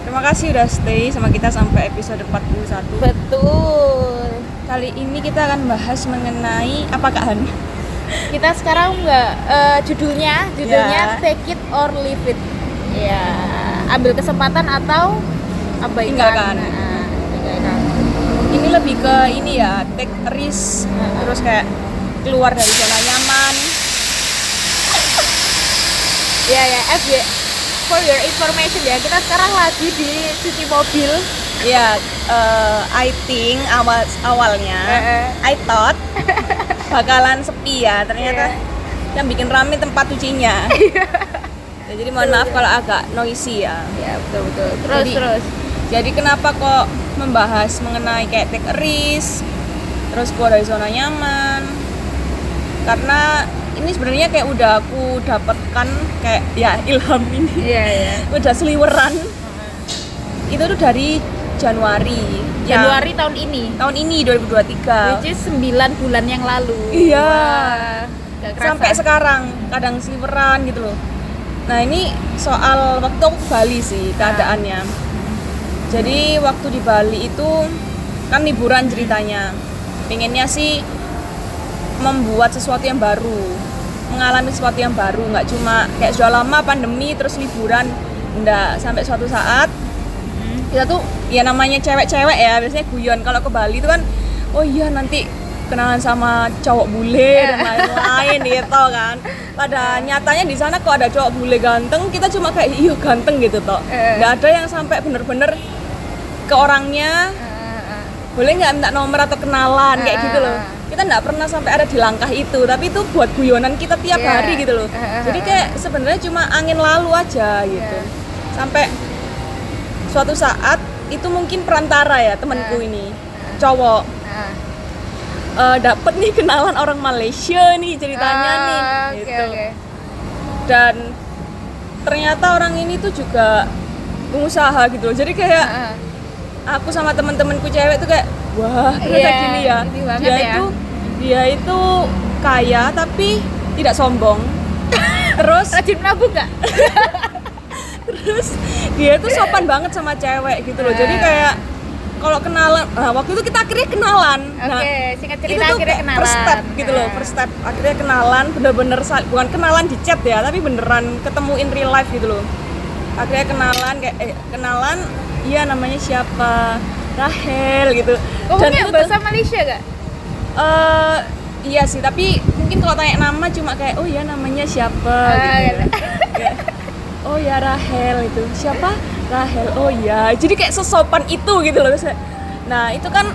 Terima kasih udah stay sama kita sampai episode 41 Betul Kali ini kita akan bahas mengenai apa Kak Han? Kita sekarang nggak eh, judulnya Judulnya Ya. Take It or Leave It Ya Ambil kesempatan atau abaikan Tinggalkan. Nah, tinggalkan. Ini lebih ke ini ya, take risk Terus kayak keluar dari zona nyaman Ya ya FY For your information ya. Kita sekarang lagi di cuci mobil. Ya, eh, I think awal awalnya Eh, I thought bakalan sepi ya. Ternyata Iya. yang bikin rame tempat cucinya Ya, Jadi mohon maaf kalau agak noisy ya. Ya betul betul. Terus Jadi- terus. Jadi kenapa kok membahas mengenai kayak take a risk, terus keluar dari zona nyaman? Karena ini sebenarnya kayak udah aku dapatkan kayak ya ilham ini, Iya ya udah seliweran. Itu tuh dari Januari. yang Januari tahun ini tahun ini 2023. Which is 9 bulan yang lalu Iya. Wah, kerasa. Sampai sekarang kadang seliweran gitu loh. Nah ini soal waktu aku ke Bali sih keadaannya. Jadi waktu di Bali itu kan liburan ceritanya. Pengennya sih membuat sesuatu yang baru, mengalami sesuatu yang baru, nggak cuma kayak sudah lama pandemi terus liburan, enggak sampai suatu saat. Kita tuh ya namanya cewek-cewek ya biasanya guyon. Kalau ke Bali itu kan oh iya nanti kenalan sama cowok bule dan lain-lain gitu kan. Pada nyatanya di sana kok ada cowok bule ganteng kita cuma kayak iya ganteng gitu toh. Eh. nggak ada yang sampai bener-bener ke orangnya. Eh, eh. boleh nggak minta nomor atau kenalan kayak gitu loh. Kita nggak pernah sampai ada di langkah itu tapi itu buat guyonan kita tiap Iya. hari gitu loh Ah, ah, jadi ah, kayak sebenarnya cuma angin lalu aja gitu Iya. sampai suatu saat itu mungkin perantara ya temanku ini cowok Ah. eh, dapet nih kenalan orang Malaysia nih ceritanya Ah, nih oke, gitu oke. dan ternyata orang ini tuh juga pengusaha gitu loh jadi kayak aku sama temen-temenku cewek tuh kayak wah ternyata Iya, gini ya dia ya. itu dia itu kaya tapi tidak sombong terus Rajin menabung nggak? terus dia tuh sopan banget sama cewek gitu loh jadi Ah. kayak kalau kenalan nah waktu itu kita akhirnya kenalan Oke, nah singkat itu cerita tuh akhirnya kenalan. first step gitu loh Ah. first step akhirnya kenalan bener-bener bukan kenalan di chat ya tapi beneran ketemu in real life gitu loh akhirnya kenalan kayak eh, kenalan iya namanya siapa Rahel gitu Ngomongnya itu tuh- bahasa Malaysia gak? Eh, iya sih, tapi mungkin kalau tanya nama cuma kayak oh ya namanya siapa Ah, gitu. gitu. Kayak, oh ya Rahel itu. Siapa? Rahel. Oh ya. Jadi kayak sesopan itu gitu loh. Nah, itu kan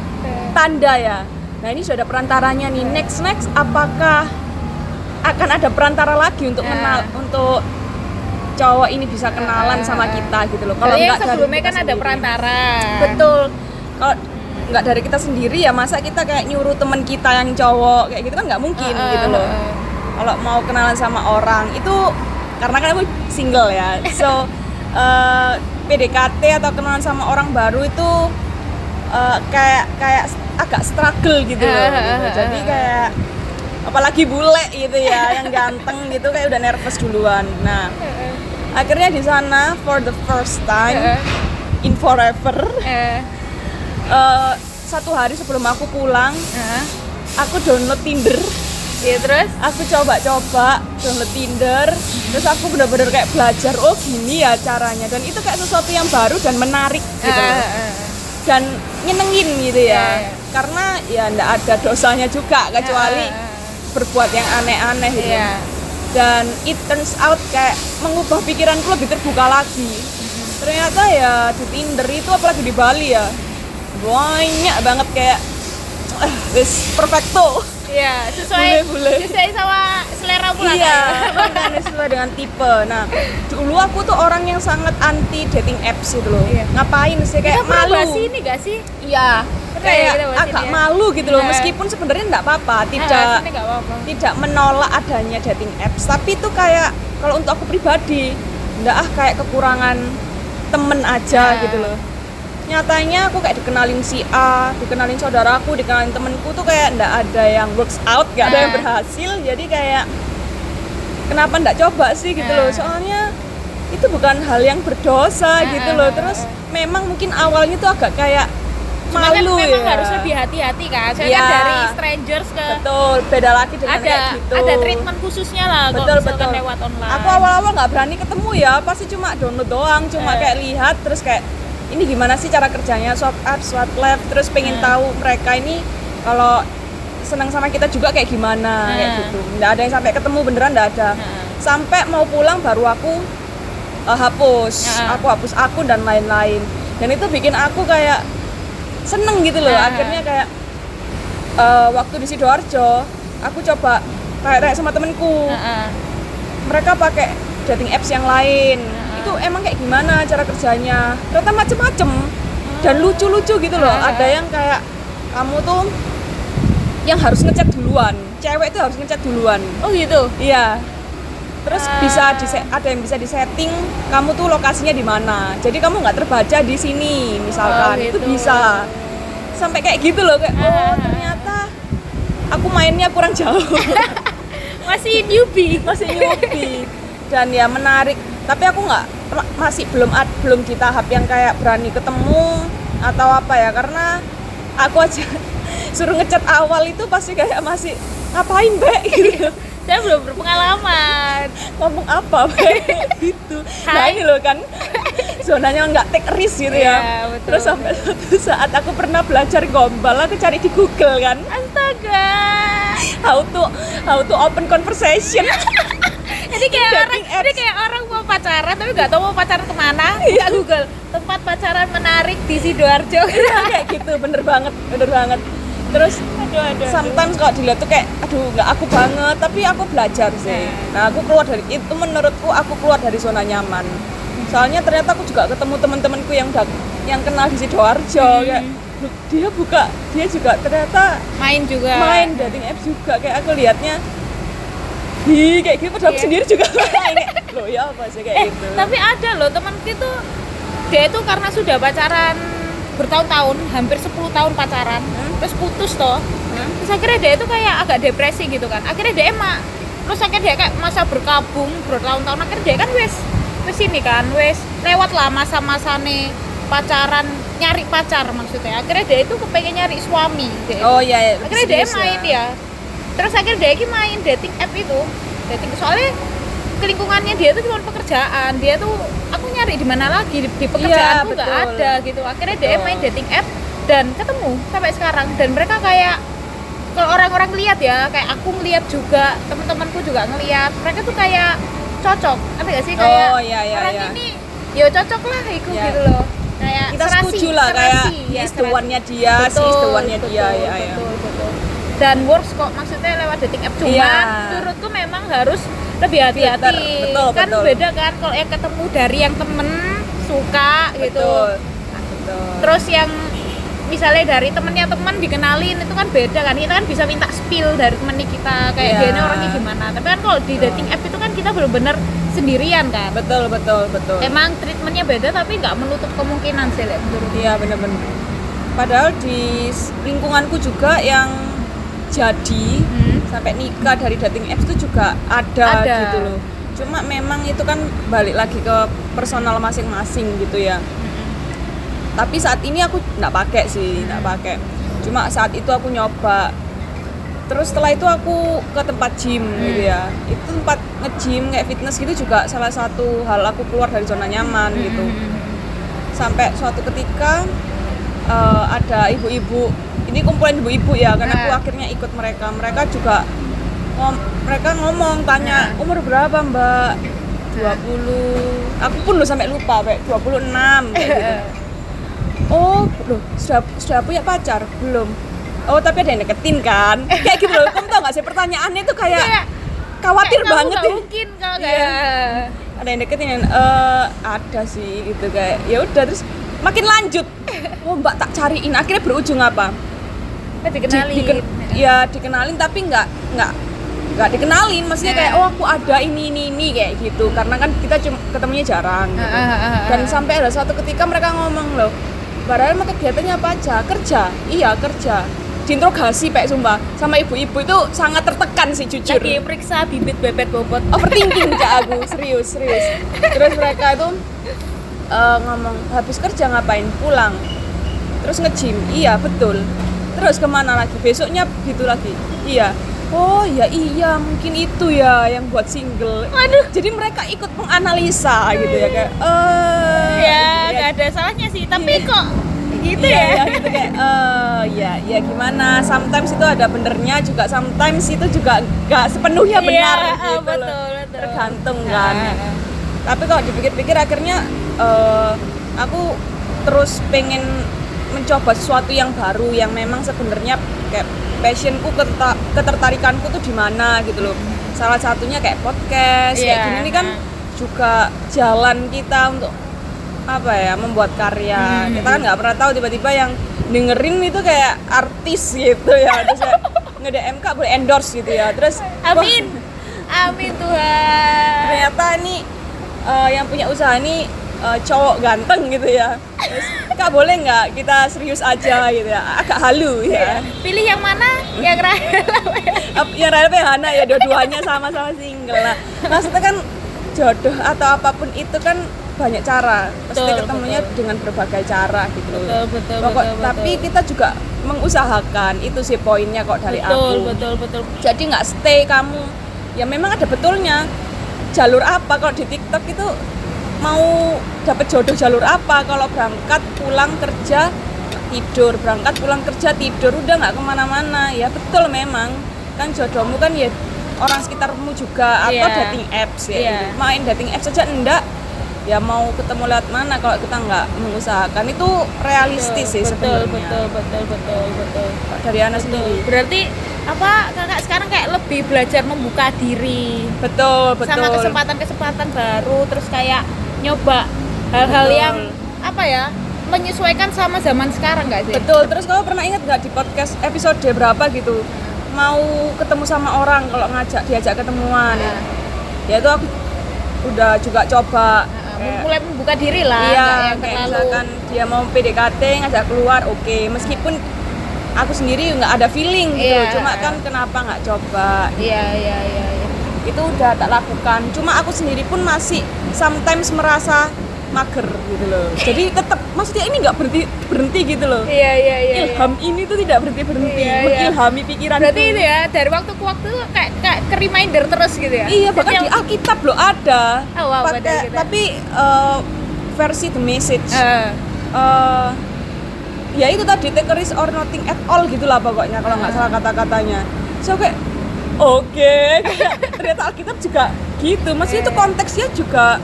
tanda ya. Nah, ini sudah ada perantaranya nih. Next next apakah akan ada perantara lagi untuk Ah. kenal untuk cowok ini bisa kenalan Ah, sama ah, kita gitu loh. Kalau yang nggak dari sebelumnya kan ada sendiri. perantara. Betul. Kalau nggak dari kita sendiri ya masa kita kayak nyuruh temen kita yang cowok kayak gitu kan nggak mungkin Ah, gitu loh. ah. Kalau mau kenalan sama orang itu karena kan aku single ya. So eh, PDKT atau kenalan sama orang baru itu eh, kayak kayak agak struggle gitu loh. Gitu. Jadi kayak apalagi bule gitu ya yang ganteng gitu kayak udah nervous duluan. Nah, akhirnya di sana for the first time in forever eh, satu hari sebelum aku pulang eh. aku download Tinder Iya terus? aku coba-coba download Tinder terus aku bener-bener kayak belajar oh gini ya caranya dan itu kayak sesuatu yang baru dan menarik gitu eh, eh. dan nyenengin gitu ya iya. karena ya ndak ada dosanya juga kecuali eh, eh. berbuat yang aneh-aneh gitu Iya. dan it turns out kayak mengubah pikiranku lebih terbuka lagi ternyata ya di Tinder itu apalagi di Bali ya banyak banget kayak eh, wis perfecto Iya, sesuai Bule-bule. sesuai sama selera pula iya kan? sesuai dengan tipe nah dulu aku tuh orang yang sangat anti dating apps gitu loh Iya. ngapain sih Kita kayak pernah malu bahas ini gak sih? iya ya kayak kita bahas agak ya? malu gitu loh Iya. meskipun sebenarnya nggak apa-apa Ah, tidak sini gak apa-apa. tidak menolak adanya dating apps tapi itu kayak kalau untuk aku pribadi nggak ah kayak kekurangan temen aja Nah. gitu loh nyatanya aku kayak dikenalin si A, dikenalin saudaraku, dikenalin temenku tuh kayak nggak ada yang works out, nggak ada yang Nah. berhasil, jadi kayak kenapa ndak coba sih gitu loh Ah. soalnya itu bukan hal yang berdosa Ah, gitu loh terus memang mungkin awalnya tuh agak kayak Cuma kan malu memang ya harus lebih hati-hati kan. Soalnya kan dari strangers ke betul beda lagi dengan ada kayak gitu ada treatment khususnya lah kalau betul betul lewat online. aku awal-awal nggak berani ketemu ya pasti cuma download doang cuma Eh. kayak lihat terus kayak ini gimana sih cara kerjanya swipe up swipe left terus pengen Eh. tahu mereka ini kalau senang sama kita juga kayak gimana kayak Eh. gitu nggak ada yang sampai ketemu beneran nggak ada Heeh. sampai mau pulang baru aku uh, hapus Ya. aku hapus akun dan lain-lain dan itu bikin aku kayak seneng gitu loh Ya. akhirnya kayak uh, waktu di sidoarjo aku coba kayak sama temenku Heeh. mereka pakai dating apps yang lain Ya. Itu emang kayak gimana cara kerjanya ternyata macem-macem dan lucu-lucu gitu loh Ya. ada yang kayak kamu tuh yang harus ngechat duluan cewek itu harus ngechat duluan Oh gitu. Iya. Terus Ah. bisa di ada yang bisa disetting kamu tuh lokasinya di mana. Jadi kamu nggak terbaca di sini misalkan. Oh, Itu gitu. bisa. Sampai kayak gitu loh kayak oh Ah. ternyata aku mainnya kurang jauh. Masih newbie. Masih newbie. Dan ya menarik. Tapi aku nggak ma- masih belum ad- belum di tahap yang kayak berani ketemu atau apa ya karena aku aja suruh ngecat awal itu pasti kayak masih ngapain be gitu Saya belum berpengalaman. ngomong apa Be? gitu nah Hai. ini loh kan zonanya nggak take risk gitu Iya, ya betul. terus sampai suatu saat aku pernah belajar gombal aku cari di Google kan Astaga. how to how to open conversation Ini kayak orang, ini kayak orang pacaran tapi nggak tahu mau pacaran ke mana. Iya. Buka Google tempat pacaran menarik di sidoarjo. Iya, kayak gitu bener banget bener banget terus aduh, aduh. sometimes kalau dilihat tuh kayak aduh nggak aku banget tapi aku belajar sih nah aku keluar dari itu menurutku aku keluar dari zona nyaman soalnya ternyata aku juga ketemu teman-temanku yang udah yang kenal di sidoarjo kayak "Loh, dia buka dia juga ternyata Main juga. main dating apps juga kayak aku liatnya hi kayak gitu aku Iya. sendiri juga loh ya apa sih kayak Eh, gitu tapi ada loh teman itu dia itu karena sudah pacaran bertahun-tahun, hampir 10 tahun pacaran, Hmm. terus putus toh. Hmm? Terus akhirnya dia itu kayak agak depresi gitu kan. Akhirnya dia emak. Terus akhirnya dia kayak masa berkabung bertahun-tahun akhirnya dia kan wes wes ini kan wes lewat lah masa-masa nih pacaran nyari pacar maksudnya akhirnya dia itu kepengen nyari suami dia oh iya iya, akhirnya dia serius main ya terus akhirnya dia main dating app itu dating soalnya ke lingkungannya dia tuh cuma pekerjaan dia tuh aku nyari di mana lagi di, di pekerjaan tuh nggak betul. ada gitu akhirnya dia Betul. main dating app dan ketemu sampai sekarang dan mereka kayak kalau orang-orang lihat ya kayak aku ngeliat juga teman-temanku juga ngeliat mereka tuh kayak cocok ngerti gak sih kayak Oh, iya, iya, orang iya. ini ya cocok lah iku Iya. gitu loh kayak kita serasi, setuju lah kayak serasi, ya, is the serasi. one-nya dia si is the one-nya dia betul, ya ya betul, betul. Dan works kok maksudnya lewat dating app. Cuman Iya. menurutku memang harus lebih hati-hati. Filter, betul, kan betul. beda kan kalau yang ketemu dari yang temen suka gitu. Betul. Betul. Terus yang misalnya dari temennya temen dikenalin itu kan beda kan. Kita kan bisa minta spill dari temennya kita kayak Iya. dia ini orangnya gimana. Tapi kan kalau di dating app itu kan kita bener-bener sendirian kan. Betul betul betul. Emang treatmentnya beda tapi nggak menutup kemungkinan sih menurut iya bener-bener. Padahal di lingkunganku juga yang jadi Hmm. sampai nikah dari dating apps itu juga ada, Ada. gitu loh. Cuma memang itu kan balik lagi ke personal masing-masing gitu ya. Tapi saat ini aku nggak pakai sih nggak pakai. Cuma saat itu aku nyoba. Terus setelah itu aku ke tempat gym gitu ya. Itu tempat nge-gym kayak fitness gitu juga salah satu hal aku keluar dari zona nyaman gitu. Sampai suatu ketika eh, ada ibu-ibu. Ini kumpulan ibu-ibu ya karena aku Nah. akhirnya ikut mereka. Mereka juga ngom- mereka ngomong tanya Nah. umur berapa mbak? 20 aku pun lo sampai lupa kayak 26 kayak gitu. oh loh sudah sudah punya pacar? Belum. Oh tapi ada yang deketin kan? Kayak gitu loh kamu tau gak sih pertanyaannya itu kayak, Kayak- khawatir Kayak banget ya mungkin kalau kayak ada yang deketin yang "Eh, ada sih gitu kayak ya udah terus makin lanjut. Oh mbak tak cariin. Akhirnya berujung apa? Eh, Di- dikenalin. diken- ya dikenalin tapi nggak nggak nggak dikenalin. Maksudnya kayak Eh. oh aku ada ini ini ini kayak gitu. Karena kan kita cuma ketemunya jarang gitu. Ah, ah, ah, dan sampai ada suatu ketika mereka ngomong loh padahal mah kegiatannya apa aja? Kerja. Iya kerja. Diinterogasi pak sumpah. Sama ibu-ibu itu sangat tertekan sih jujur. Lagi periksa bibit bebet bobot. Overthinking cak aku. Serius serius. Terus mereka itu eh, ngomong habis kerja ngapain? Pulang. Terus nge-gym? Iya betul. Terus ke mana lagi? Besoknya gitu lagi? Iya. Oh ya iya mungkin itu ya yang buat single. Waduh. jadi mereka ikut menganalisa gitu ya kayak eh ya gitu nggak ada salahnya sih tapi kok gitu Iya, ya? ya, gitu kayak eh ya ya gimana? Sometimes itu ada benernya juga sometimes itu juga nggak sepenuhnya benar Iya, gitu loh. betul, betul. tergantung kan. Nah. tapi kalau dipikir-pikir akhirnya eh, aku terus pengen mencoba sesuatu yang baru yang memang sebenarnya kayak passionku keterta- ketertarikanku tuh di mana gitu loh. Salah satunya kayak podcast kayak Iya. gini nih kan juga jalan kita untuk apa ya membuat karya. Hmm. kita kan nggak pernah tahu tiba-tiba yang dengerin itu kayak artis gitu ya. Terus kayak nge-DM kak boleh endorse gitu ya. Terus wah, amin. Amin Tuhan. ternyata ini eh, yang punya usaha ini eh, cowok ganteng gitu ya. Terus kak boleh nggak kita serius aja gitu ya? Agak halu ya. Pilih yang mana? Yang Rahel yang Raya Hana ya? Dua-duanya sama-sama single lah. Maksudnya kan jodoh atau apa pun itu kan banyak cara. Pasti Betul, ketemunya betul. dengan berbagai cara gitu. Betul, betul, Pokok- betul, tapi betul. kita juga mengusahakan. Itu sih poinnya kok dari betul aku. betul betul. Jadi nggak stay kamu. Ya memang ada betulnya. Jalur apa kalau di TikTok itu mau dapat jodoh jalur apa? Kalau berangkat pulang kerja tidur. Berangkat pulang kerja tidur udah nggak ke mana-mana. Ya betul memang. Kan jodohmu kan ya orang sekitarmu juga. Atau Iya. dating apps ya. Iya. main dating apps saja enggak. Ya mau ketemu lewat mana kalau kita nggak mengusahakan. Itu realistis sih betul sebenarnya. betul betul betul betul. Dari Ana sendiri? Berarti apa kakak sekarang kayak lebih belajar membuka diri. Betul betul. sama kesempatan-kesempatan baru terus kayak nyoba hal-hal Betul. yang apa ya? Menyesuaikan sama zaman sekarang nggak sih? Betul, terus kamu pernah ingat nggak di podcast episode berapa gitu? Mau ketemu sama orang kalau ngajak diajak ketemuan. Nah. ya itu aku udah juga coba. Nah, Kayak- mulai membuka diri lah iya kayak terlalu misalkan dia mau PDKT ngajak keluar oke. Meskipun aku sendiri nggak ada feeling gitu. Iya. cuma kan kenapa nggak coba? Iya iya iya iya. Itu udah tak lakukan. Cuma aku sendiri pun masih sometimes merasa mager gitu loh. Jadi tetap maksudnya ini nggak berhenti berhenti gitu loh. Iya iya iya iya. ilham ini tuh tidak berhenti berhenti. Iya, iya. mengilhami pikiran berarti itu. ya dari waktu ke waktu tuh kayak kayak ke reminder terus gitu ya? Iya bahkan Jadi di Alkitab loh ada. Oh, wow, Pakai- gitu. tapi eh, versi the message. Eh, Eh, ya itu tadi take a risk or nothing at all gitulah pokoknya kalau nggak salah kata-katanya. So kayak oke ternyata Alkitab juga gitu. Maksudnya itu konteksnya juga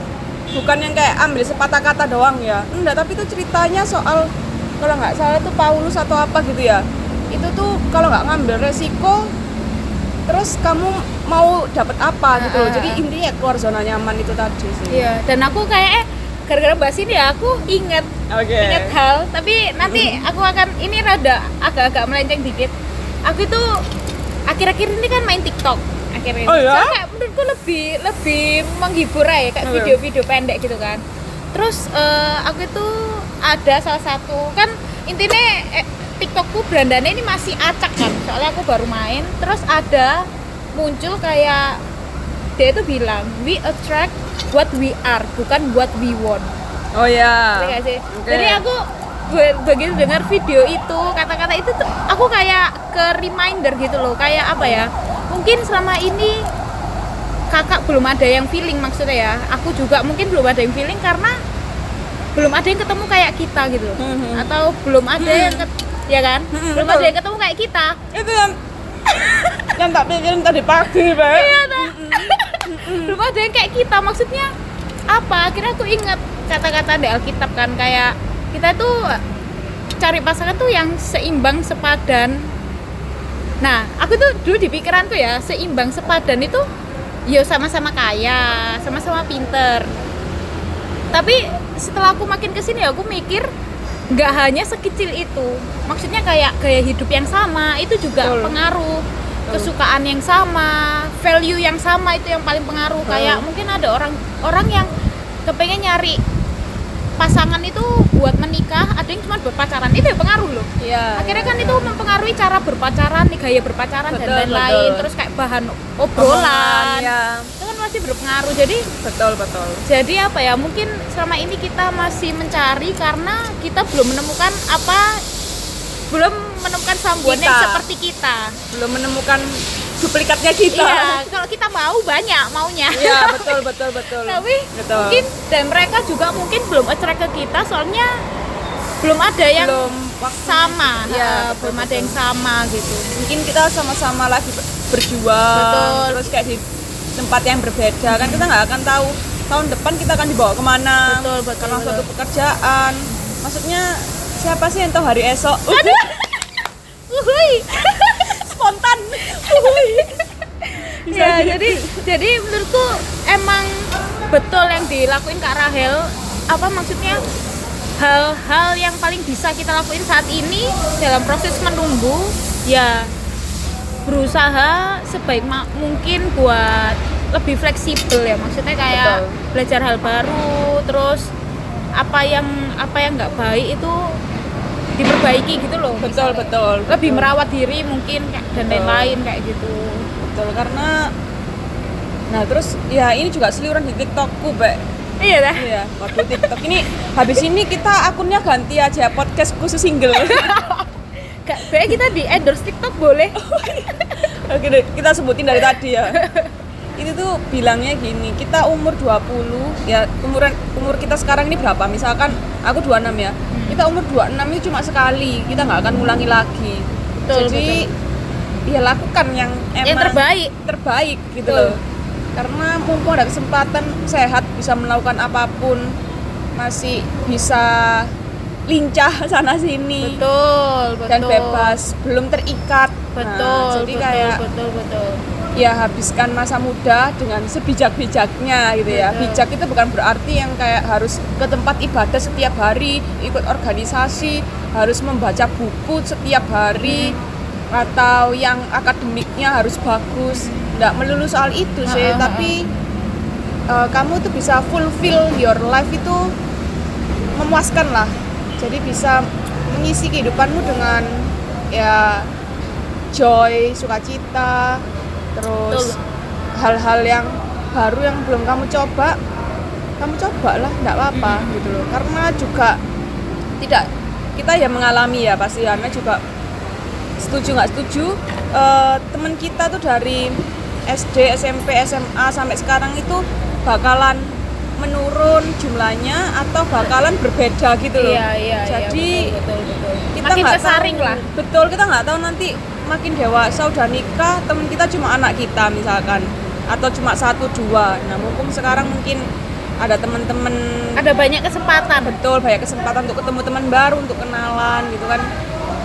bukan yang kayak ambil sepatah kata doang ya. Enggak tapi itu ceritanya soal kalau nggak salah itu Paulus atau apa gitu ya. Itu tuh kalau nggak ngambil resiko terus kamu mau dapat apa gitu loh. Ah, jadi intinya keluar zona nyaman itu tadi sih. Iya dan aku kayak eh, gara-gara bahas ini ya aku inget oke. inget hal. Tapi nanti aku akan ini rada agak-agak melenceng dikit. Aku itu akhir-akhir ini kan main TikTok akhirnya Oh, ya? Soalnya kayak menurutku lebih lebih menghibur ya kayak Oke. video-video pendek gitu kan terus eh, aku itu ada salah satu kan intinya eh, TikTokku berandanya ini masih acak kan soalnya aku baru main terus ada muncul kayak dia itu bilang we attract what we are bukan what we want oh ya sih? Oke. Jadi aku be- begitu dengar video itu, kata-kata itu tuh aku kayak ke reminder gitu loh, kayak apa ya? Mungkin selama ini kakak belum ada yang feeling maksudnya ya. Aku juga mungkin belum ada yang feeling karena belum ada yang ketemu kayak kita gitu loh. Mhm. Atau belum ada yang ket- ya kan? Mhm, belum betul. ada yang ketemu kayak kita. itu yang yang tak pikirin tadi pagi Pak. Iya dah. belum ada yang kayak kita maksudnya apa akhirnya aku ingat kata-kata di Alkitab kan kayak kita tuh cari pasangan tuh yang seimbang sepadan. Nah aku tuh dulu di pikiranku ya seimbang sepadan itu ya sama-sama kaya sama-sama pinter. Tapi setelah aku makin ke sini aku mikir nggak hanya sekecil itu maksudnya kayak gaya hidup yang sama itu juga Betul. pengaruh. Kesukaan yang sama value yang sama itu yang paling pengaruh. Kayak mungkin ada orang orang yang kepengen nyari pasangan itu buat menikah ada yang cuma buat pacaran itu ya pengaruh loh Iya. akhirnya kan itu mempengaruhi cara berpacaran nih gaya berpacaran dan Betul, lain-lain betul. terus kayak bahan obrolan ya. itu kan masih berpengaruh jadi Betul, betul. jadi apa ya mungkin selama ini kita masih mencari karena kita belum menemukan apa belum menemukan sambuan yang seperti kita Belum menemukan duplikatnya kita. iya kalau kita mau banyak maunya Iya, betul, betul, betul. tapi betul. mungkin dan mereka juga mungkin belum attract ke kita soalnya belum ada yang belum waktu sama Iya, eh, betul, belum ada yang sama gitu mungkin kita sama-sama lagi ber- berjuang Betul. terus kayak di tempat yang berbeda kan kita nggak akan tahu tahun depan kita akan dibawa ke mana Betul, betul, karena betul. suatu pekerjaan maksudnya siapa sih yang tahu hari esok Uhuy. Spontan Bisa ya gitu. jadi jadi menurutku emang betul yang dilakuin Kak Rahel apa maksudnya hal-hal yang paling bisa kita lakuin saat ini dalam proses menunggu ya berusaha sebaik mungkin buat lebih fleksibel ya maksudnya kayak Betul. belajar hal baru terus apa yang apa yang nggak baik itu diperbaiki gitu loh betul misalnya. betul lebih betul. merawat diri mungkin dan lain-lain kayak gitu betul karena nah terus ya ini juga seliuran di tiktokku Mbak iya dah Iya, waduh TikTok ini habis ini kita akunnya ganti aja podcast khusus single. Kayak kita di endorse TikTok boleh. Oke deh, kita sebutin dari tadi ya. Itu tuh bilangnya gini, kita umur 20 ya umuran umur kita sekarang ini berapa? Misalkan aku 26 ya. Kita umur 26 itu cuma sekali, kita nggak akan ngulangi lagi. Betul, Jadi ya lakukan yang emang Yang terbaik. terbaik gitu Betul. loh. Karena mumpung ada kesempatan sehat bisa melakukan apa pun, masih bisa lincah sana sini Betul, betul. dan bebas, belum terikat. Nah, Betul, jadi betul, kayak betul, betul. Ya habiskan masa muda dengan sebijak-bijaknya gitu ya. Betul. Bijak itu bukan berarti yang kayak harus ke tempat ibadah setiap hari, ikut organisasi, harus membaca buku setiap hari atau yang akademiknya harus bagus. Nggak melulu soal itu sih, ha. tapi eh, kamu tuh bisa fulfill your life itu memuaskan lah. Jadi bisa mengisi kehidupanmu dengan ya joy, sukacita, terus hal-hal yang baru yang belum kamu coba, kamu coba lah, nggak apa-apa Hmm. gitu loh. Karena juga tidak kita ya mengalami ya pasti Hana juga setuju nggak setuju eh, teman kita tuh dari SD, SMP, SMA sampai sekarang itu bakalan menurun jumlahnya atau bakalan berbeda gitu loh. Iya, iya, Jadi iya, betul, betul, betul. kita nggak tahu, lah. betul kita nggak tahu nanti makin dewasa udah nikah temen kita cuma anak kita misalkan atau cuma satu dua nah mumpung sekarang mungkin ada teman-teman Ada banyak kesempatan. betul banyak kesempatan untuk ketemu teman baru untuk kenalan gitu kan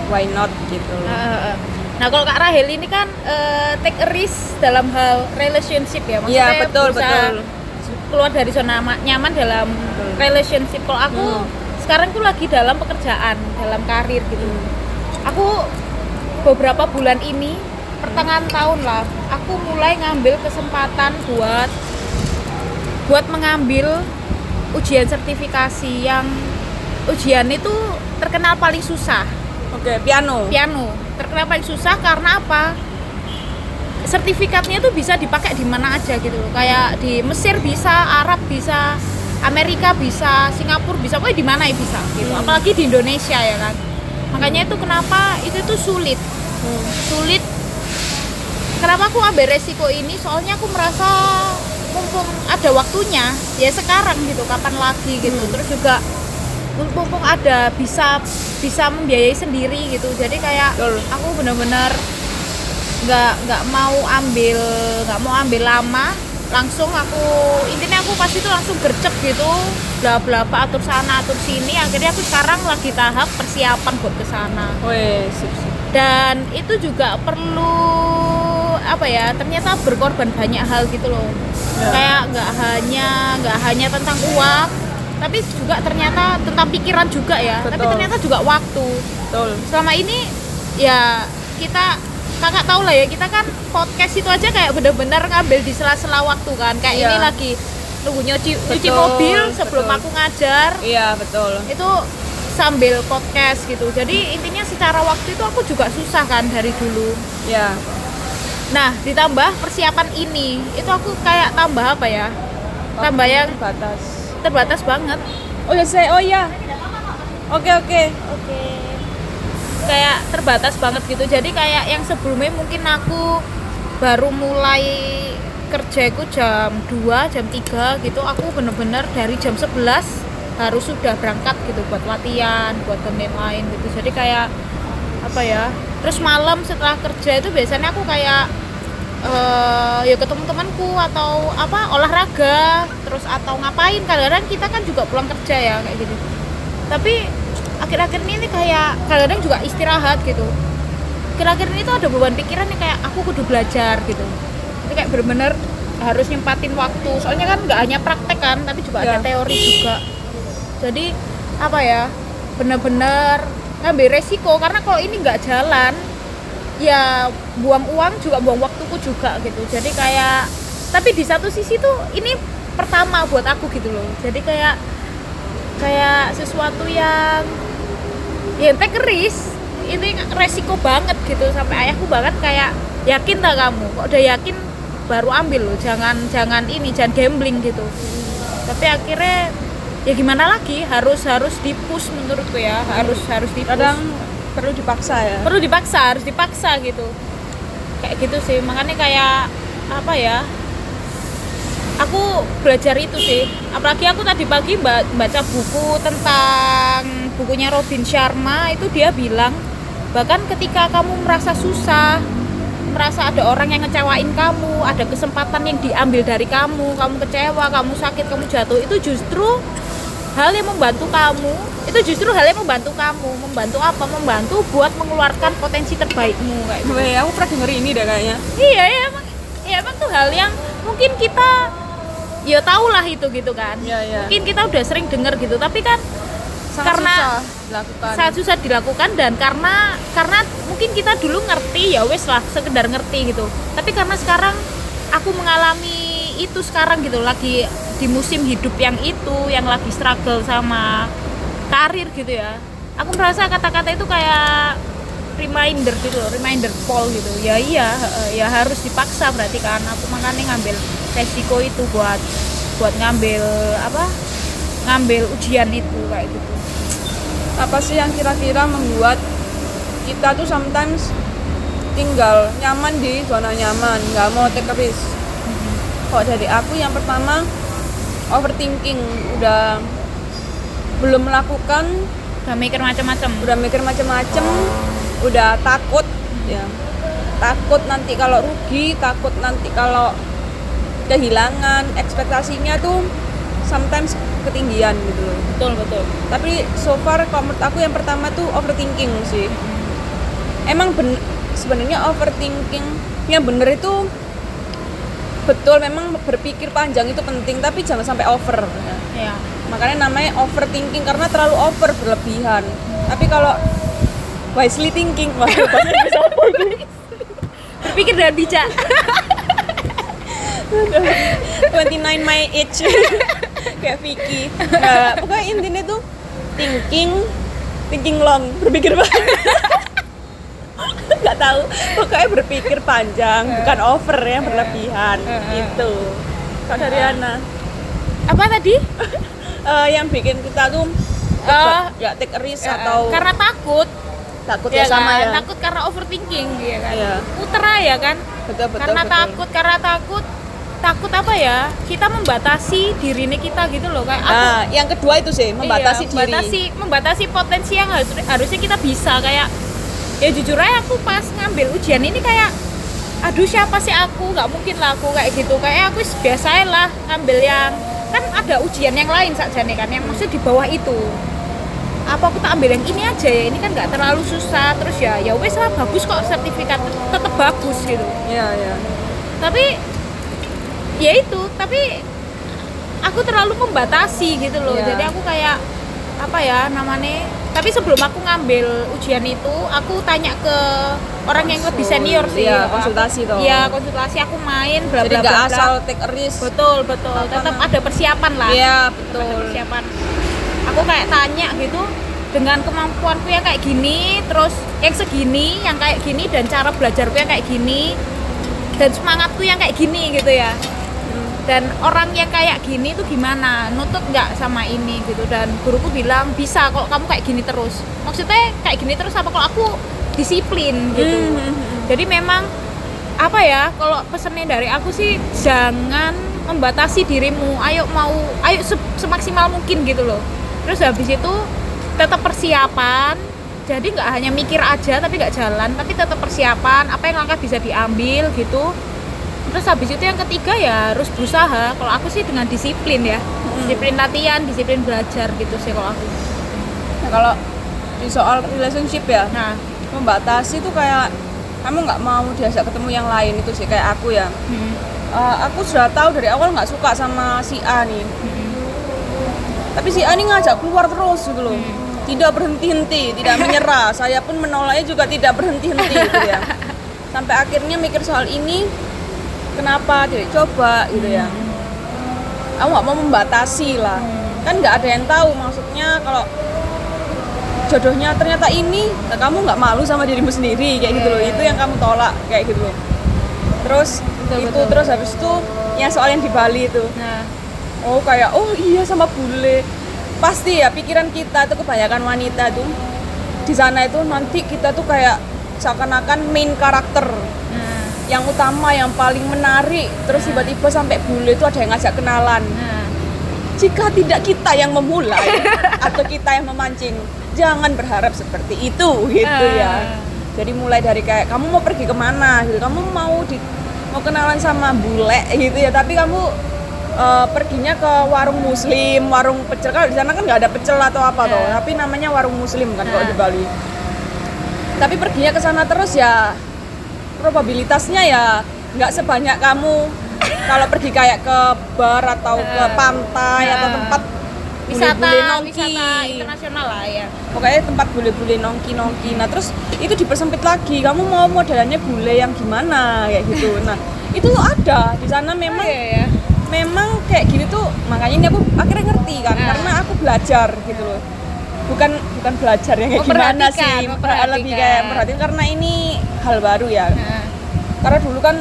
why not gitu Heeh. Nah, kalau Kak Rahel ini kan eh, take a risk dalam hal relationship ya. Maksudnya Iya, betul, betul. keluar dari zona ma- nyaman dalam Betul. relationship. Kalau aku Hmm. sekarang tuh lagi dalam pekerjaan, dalam karir gitu. Aku beberapa bulan ini pertengahan tahun lah, aku mulai ngambil kesempatan buat buat mengambil ujian sertifikasi yang ujian itu terkenal paling susah oke piano piano terkenal paling susah karena apa sertifikatnya itu bisa dipakai di mana aja gitu loh. kayak di Mesir bisa Arab bisa Amerika bisa Singapura bisa pokoknya di mana ya bisa gitu Hmm. apalagi di Indonesia ya kan makanya itu kenapa itu tuh sulit. Sulit. Kenapa aku ambil resiko ini? Soalnya aku merasa mumpung ada waktunya ya sekarang gitu kapan lagi gitu. Hmm. terus juga mumpung ada bisa bisa membiayai sendiri gitu. Jadi kayak Betul. aku bener-bener nggak nggak mau ambil nggak mau ambil lama. Langsung aku intinya aku pasti itu langsung gercep gitu. Bla bla bla atur sana atur sini. Akhirnya aku sekarang lagi tahap persiapan buat ke sana. Weh, sip, sip. Dan itu juga perlu apa ya ternyata berkorban banyak hal gitu loh Ya. kayak nggak hanya nggak hanya tentang uang tapi juga ternyata tentang pikiran juga ya tapi Betul. ternyata juga waktu betul selama ini ya kita kakak tahu lah ya kita kan podcast itu aja kayak bener-bener ngambil di sela-sela waktu kan kayak Iya. ini lagi nunggu nyuci mobil sebelum betul. aku ngajar iya betul itu sambil podcast gitu. Jadi intinya secara waktu itu aku juga susah kan dari dulu. Ya. Nah ditambah persiapan ini itu aku kayak tambah apa ya? Tambah yang batas terbatas banget. Oh ya saya oh ya. Oke oke. Oke. Kayak terbatas banget gitu. Jadi kayak yang sebelumnya mungkin aku baru mulai kerja itu jam 2, jam 3 gitu. Aku bener-bener dari jam 11 harus sudah berangkat gitu buat latihan, buat dan lain gitu. Jadi kayak apa ya? Terus malam setelah kerja itu biasanya aku kayak eh ya ketemu temanku atau apa olahraga terus atau ngapain kadang-kadang kita kan juga pulang kerja ya kayak gitu tapi akhir-akhir ini kayak kadang-kadang juga istirahat gitu akhir-akhir ini tuh ada beban pikiran yang kayak aku kudu belajar gitu itu kayak bener-bener harus nyempatin waktu soalnya kan nggak hanya praktek kan tapi juga ada Ya. teori juga jadi apa ya bener-bener ngambil resiko. Karena kalau ini nggak jalan ya buang uang juga buang waktuku juga gitu. Jadi kayak tapi di satu sisi tuh ini pertama buat aku gitu loh. Jadi kayak kayak sesuatu yang ya take risk ini resiko banget gitu. Sampai ayahku banget kayak yakin tak kamu? Kok udah yakin baru ambil loh. Jangan jangan ini jangan gambling gitu. Tapi akhirnya ya gimana lagi? Harus harus dipush menurutku ya. Harus harus dipush kadang perlu dipaksa ya. Perlu dipaksa harus dipaksa gitu. Kayak gitu sih. Makanya kayak apa ya? Aku belajar itu sih. Apalagi aku tadi pagi ba- baca buku tentang bukunya Robin Sharma itu dia bilang bahkan ketika kamu merasa susah merasa ada orang yang ngecewain kamu ada kesempatan yang diambil dari kamu kamu kecewa kamu sakit kamu jatuh itu justru hal yang membantu kamu. Itu justru hal yang membantu kamu. Membantu apa? Membantu buat mengeluarkan potensi terbaikmu. Kayak gitu. Aku pernah denger ini deh kayaknya. Iya ya emang ya emang tuh hal yang mungkin kita ya tau lah itu gitu kan. Iya, iya. mungkin kita udah sering denger gitu tapi kan sangat Karena- susah dilakukan. sangat susah dilakukan dan karena karena mungkin kita dulu ngerti ya wes lah sekedar ngerti gitu. Tapi karena sekarang aku mengalami itu sekarang gitu lagi di musim hidup yang itu yang lagi struggle sama karir gitu ya. Aku merasa kata-kata itu kayak reminder gitu loh, reminder Paul gitu. Ya iya ya harus dipaksa berarti kan. Aku makanya ngambil resiko itu buat buat ngambil apa ngambil ujian itu kayak gitu. Apa sih yang kira-kira membuat kita tuh sometimes tinggal nyaman di zona nyaman nggak mau take risk? Kok dari aku yang pertama overthinking udah belum melakukan. Udah mikir macam-macam. Udah mikir macem-macem udah takut ya. Takut nanti kalau rugi takut nanti kalau kehilangan ekspektasinya tuh sometimes ketinggian gitu loh. Betul betul. Tapi so far kalau menurut aku yang pertama tuh overthinking sih. Emang ben sebenarnya overthinking yang bener itu betul memang berpikir panjang itu penting tapi jangan sampai over. Ya. ya makanya namanya overthinking karena terlalu over berlebihan. Tapi kalau wisely thinking wah berpikir dengan bijak. 29 my age. Kayak Vicky. Nah, pokoknya intinya tuh thinking thinking long. Berpikir banget tahu. Pokoknya berpikir panjang bukan over ya berlebihan. Itu kalau dari Ana apa tadi? Eh, yang bikin kita tuh Eh, ya take risk Ya, atau karena takut. Takut ya ya sama kan? ya. Takut karena overthinking ya kan? Iya. puter ya kan? Betul betul karena betul. takut karena takut takut apa ya? Kita membatasi diri ini kita gitu loh kayak aku nah yang kedua itu sih membatasi iya, diri. membatasi membatasi potensi yang harus, harusnya kita bisa kayak ya jujur aja aku pas ngambil ujian ini kayak aduh siapa sih aku? Nggak mungkin lah aku kayak gitu. Kayak aku biasa lah ngambil yang kan ada ujian yang lain saja nih kan yang maksudnya di bawah itu. Apa aku tak ambil yang ini aja ya? Ini kan nggak terlalu susah terus ya ya wes lah bagus kok sertifikat tetap bagus gitu. Ya ya tapi ya itu tapi aku terlalu membatasi gitu loh. Iya. jadi aku kayak apa ya namanya tapi sebelum aku ngambil ujian itu aku tanya ke orang yang lebih senior sih. Iya, konsultasi toh. iya konsultasi aku main bla jadi bla nggak bla asal take a risk. Betul betul. Apa tetap ada persiapan lah. Iya Ada betul. persiapan. Aku kayak tanya gitu dengan kemampuanku yang kayak gini terus yang segini yang kayak gini dan cara belajarku yang kayak gini dan semangatku yang kayak gini gitu ya dan orang yang kayak gini tuh gimana? Nutut nggak sama ini gitu? Dan guruku bilang bisa kalau kamu kayak gini terus. Maksudnya kayak gini terus apa kalau aku disiplin gitu? Hmm. jadi memang apa ya kalau pesennya dari aku sih jangan membatasi dirimu. Ayo mau ayo se- semaksimal mungkin gitu loh. Terus habis itu tetap persiapan. Jadi nggak hanya mikir aja tapi nggak jalan tapi tetap persiapan. Apa yang langkah bisa diambil gitu terus habis itu yang ketiga ya harus berusaha. Kalau aku sih dengan disiplin ya. Disiplin latihan disiplin belajar gitu sih kalau aku. Nah, kalau di soal relationship ya nah. membatasi tuh kayak kamu nggak mau diajak ketemu yang lain itu sih kayak aku ya. Hmm, Eh, aku sudah tahu dari awal nggak suka sama si A nih. Tapi si A nih ngajak keluar terus gitu loh. Tidak berhenti-henti tidak menyerah. Saya pun menolaknya juga tidak berhenti-henti gitu ya. Sampai akhirnya mikir soal ini kenapa tidak coba gitu ya. Aku nggak mau membatasi lah. Kan nggak ada yang tahu maksudnya kalau jodohnya ternyata ini nah kamu nggak malu sama dirimu sendiri kayak gitu loh. Itu yang kamu tolak kayak gitu loh. Terus Betul, itu betul. terus habis itu ya soal yang di Bali itu. Nah. Oh kayak oh iya sama bule. Pasti ya pikiran kita tuh kebanyakan wanita tuh. Di sana itu nanti kita tuh kayak seakan-akan main karakter. Nah yang utama yang paling menarik. Terus tiba-tiba sampai bule itu ada yang ngajak kenalan. Nah. Jika tidak kita yang memulai atau kita yang memancing jangan berharap seperti itu gitu ya. Ah. jadi mulai dari kayak kamu mau pergi ke mana? Gitu. Kamu mau di mau kenalan sama bule? Gitu ya. Tapi kamu eh, perginya ke warung muslim warung pecel. Kalau di sana kan nggak ada pecel atau apa toh. Ah. tapi namanya warung muslim kan kalau Ah. di Bali. Tapi perginya ke sana terus ya probabilitasnya ya nggak sebanyak kamu. Kalau pergi kayak ke bar atau ke Ah. pantai atau Ah. tempat wisata bule-bule nongki. wisata internasional lah ya. Pokoknya tempat bule-bule nongki-nongki nah terus itu dipersempit lagi. Kamu mau modelannya bule yang gimana? Kayak gitu. Nah itu ada. Di sana memang iya ya memang kayak gini tuh makanya ini aku akhirnya ngerti kan Nah. karena aku belajar gitu loh bukan bukan belajar yang kayak gimana sih memperhatikan. lebih kayak perhatiin karena ini hal baru ya nah, karena dulu kan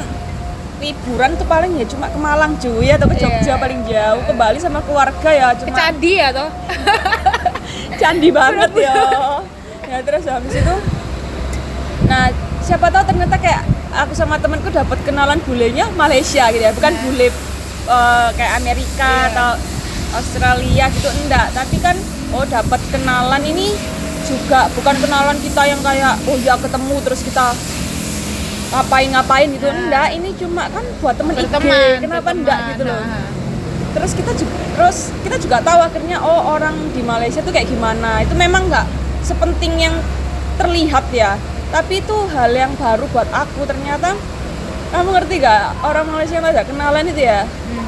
liburan tuh paling ya cuma ke Malang cuy atau ke Jogja Iya. paling jauh ke Bali sama keluarga ya ke cuma candi ya toh candi banget ya ya terus habis itu nah siapa tahu ternyata kayak aku sama temanku dapat kenalan bulenya Malaysia gitu ya bukan Nah. bule eh, kayak Amerika Iya. atau Australia gitu enggak tapi kan oh dapat kenalan. Ini juga bukan kenalan kita yang kayak oh ya ketemu terus kita ngapain-ngapain gitu. Nah. enggak ini cuma kan buat temen IG berteman kenapa berteman. enggak gitu loh. Nah, terus kita juga terus kita juga tahu akhirnya oh orang di Malaysia tuh kayak gimana. Itu memang nggak sepenting yang terlihat ya. Tapi itu hal yang baru buat aku. Ternyata kamu ngerti gak orang Malaysia yang ada kenalan itu ya. Hmm.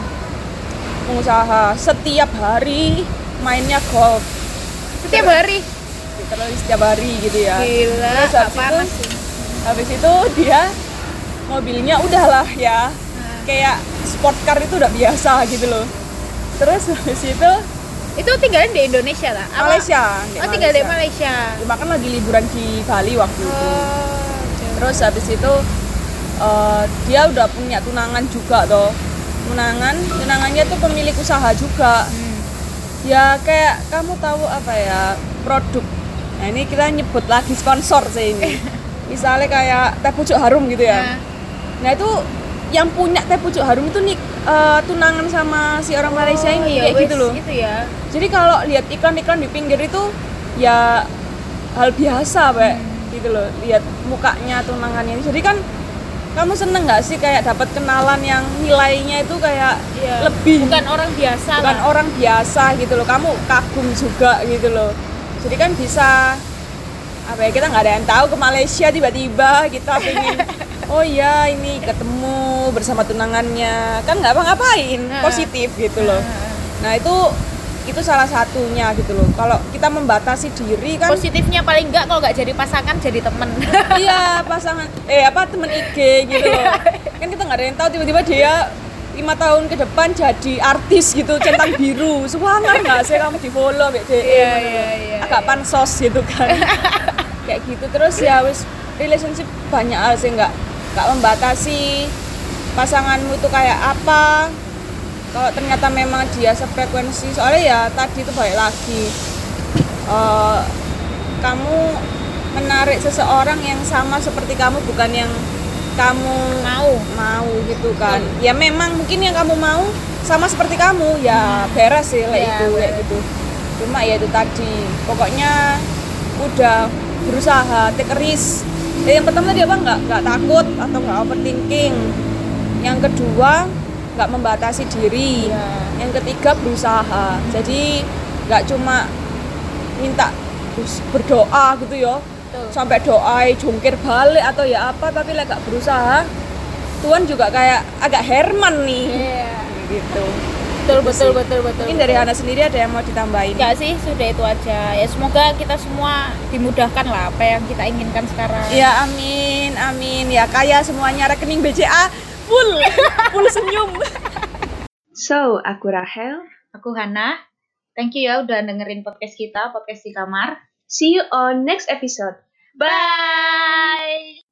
pengusaha setiap hari mainnya golf. Setiap hari? Literally setiap hari gitu ya. Gila Terus habis panas itu- sih? habis itu dia mobilnya udahlah ya. Nah, kayak sport car itu udah biasa gitu loh. Terus habis itu itu tinggalin di Indonesia lah? Apa- Malaysia oh tinggal di Malaysia. Cuma kan lagi liburan di Bali waktu itu. oh, Terus habis itu eh, dia udah punya tunangan juga toh. Tunangan, tunangannya tuh pemilik usaha juga. hmm. Ya kayak kamu tahu apa ya produk. Nah ini kita nyebut lagi sponsor sih ini. Misalnya kayak teh pucuk harum gitu ya. Nah, Nah itu yang punya teh pucuk harum itu nih eh, tunangan sama si orang Malaysia oh, ini ya kayak gitu loh. itu ya Jadi kalau lihat iklan-iklan di pinggir itu ya hal biasa, Pak. Gitu loh, lihat mukanya tunangannya. Jadi kan kamu seneng nggak sih kayak dapat kenalan yang nilainya itu kayak Iya. lebih bukan orang biasa bukan lah orang biasa gitu loh. Kamu kagum juga gitu loh. Jadi kan bisa apa ya kita nggak ada yang tahu ke Malaysia tiba-tiba kita pengen oh iya ini ketemu bersama tunangannya kan nggak apa-ngapain Nah. positif gitu loh Nah, Nah itu itu salah satunya gitu loh. Kalau kita membatasi diri kan positifnya paling enggak kalau nggak jadi pasangan jadi temen. Iya pasangan. Eh apa temen IG gitu loh. Kan kita nggak ada yang tahu tiba-tiba dia lima tahun ke depan jadi artis gitu centang biru. Semangat nggak sih kamu di follow BD Iya, iya, iya, agak iya. pansos gitu kan. Kayak gitu. Terus ya wis relationship banyak hal sih nggak nggak membatasi pasanganmu itu kayak apa kalau ternyata memang dia sefrekuensi soalnya ya tadi itu balik lagi. Eh, kamu menarik seseorang yang sama seperti kamu bukan yang kamu mau. mau gitu kan. Ya memang mungkin yang kamu mau sama seperti kamu ya beres sih kayak Ya, itu kayak gitu. Cuma ya itu tadi pokoknya udah berusaha take a risk. Ya, yang pertama tadi apa? Nggak nggak takut atau nggak overthinking. Yang kedua nggak membatasi diri. Iya. yang ketiga berusaha. Jadi nggak cuma minta berdoa gitu ya sampai doa jungkir balik atau ya apa tapi lek gak berusaha Tuhan juga kayak agak Herman nih. Iya. gitu. Betul Gitu betul betul betul mungkin dari Hana sendiri ada yang mau ditambahin? Enggak sih, sudah itu aja. Ya semoga kita semua dimudahkan lah apa yang kita inginkan sekarang. ya amin amin. Ya kaya semuanya. Rekening BCA full full senyum so aku Rahel Aku Hana. Thank you ya udah dengerin podcast kita, podcast di kamar. see you on next episode Bye.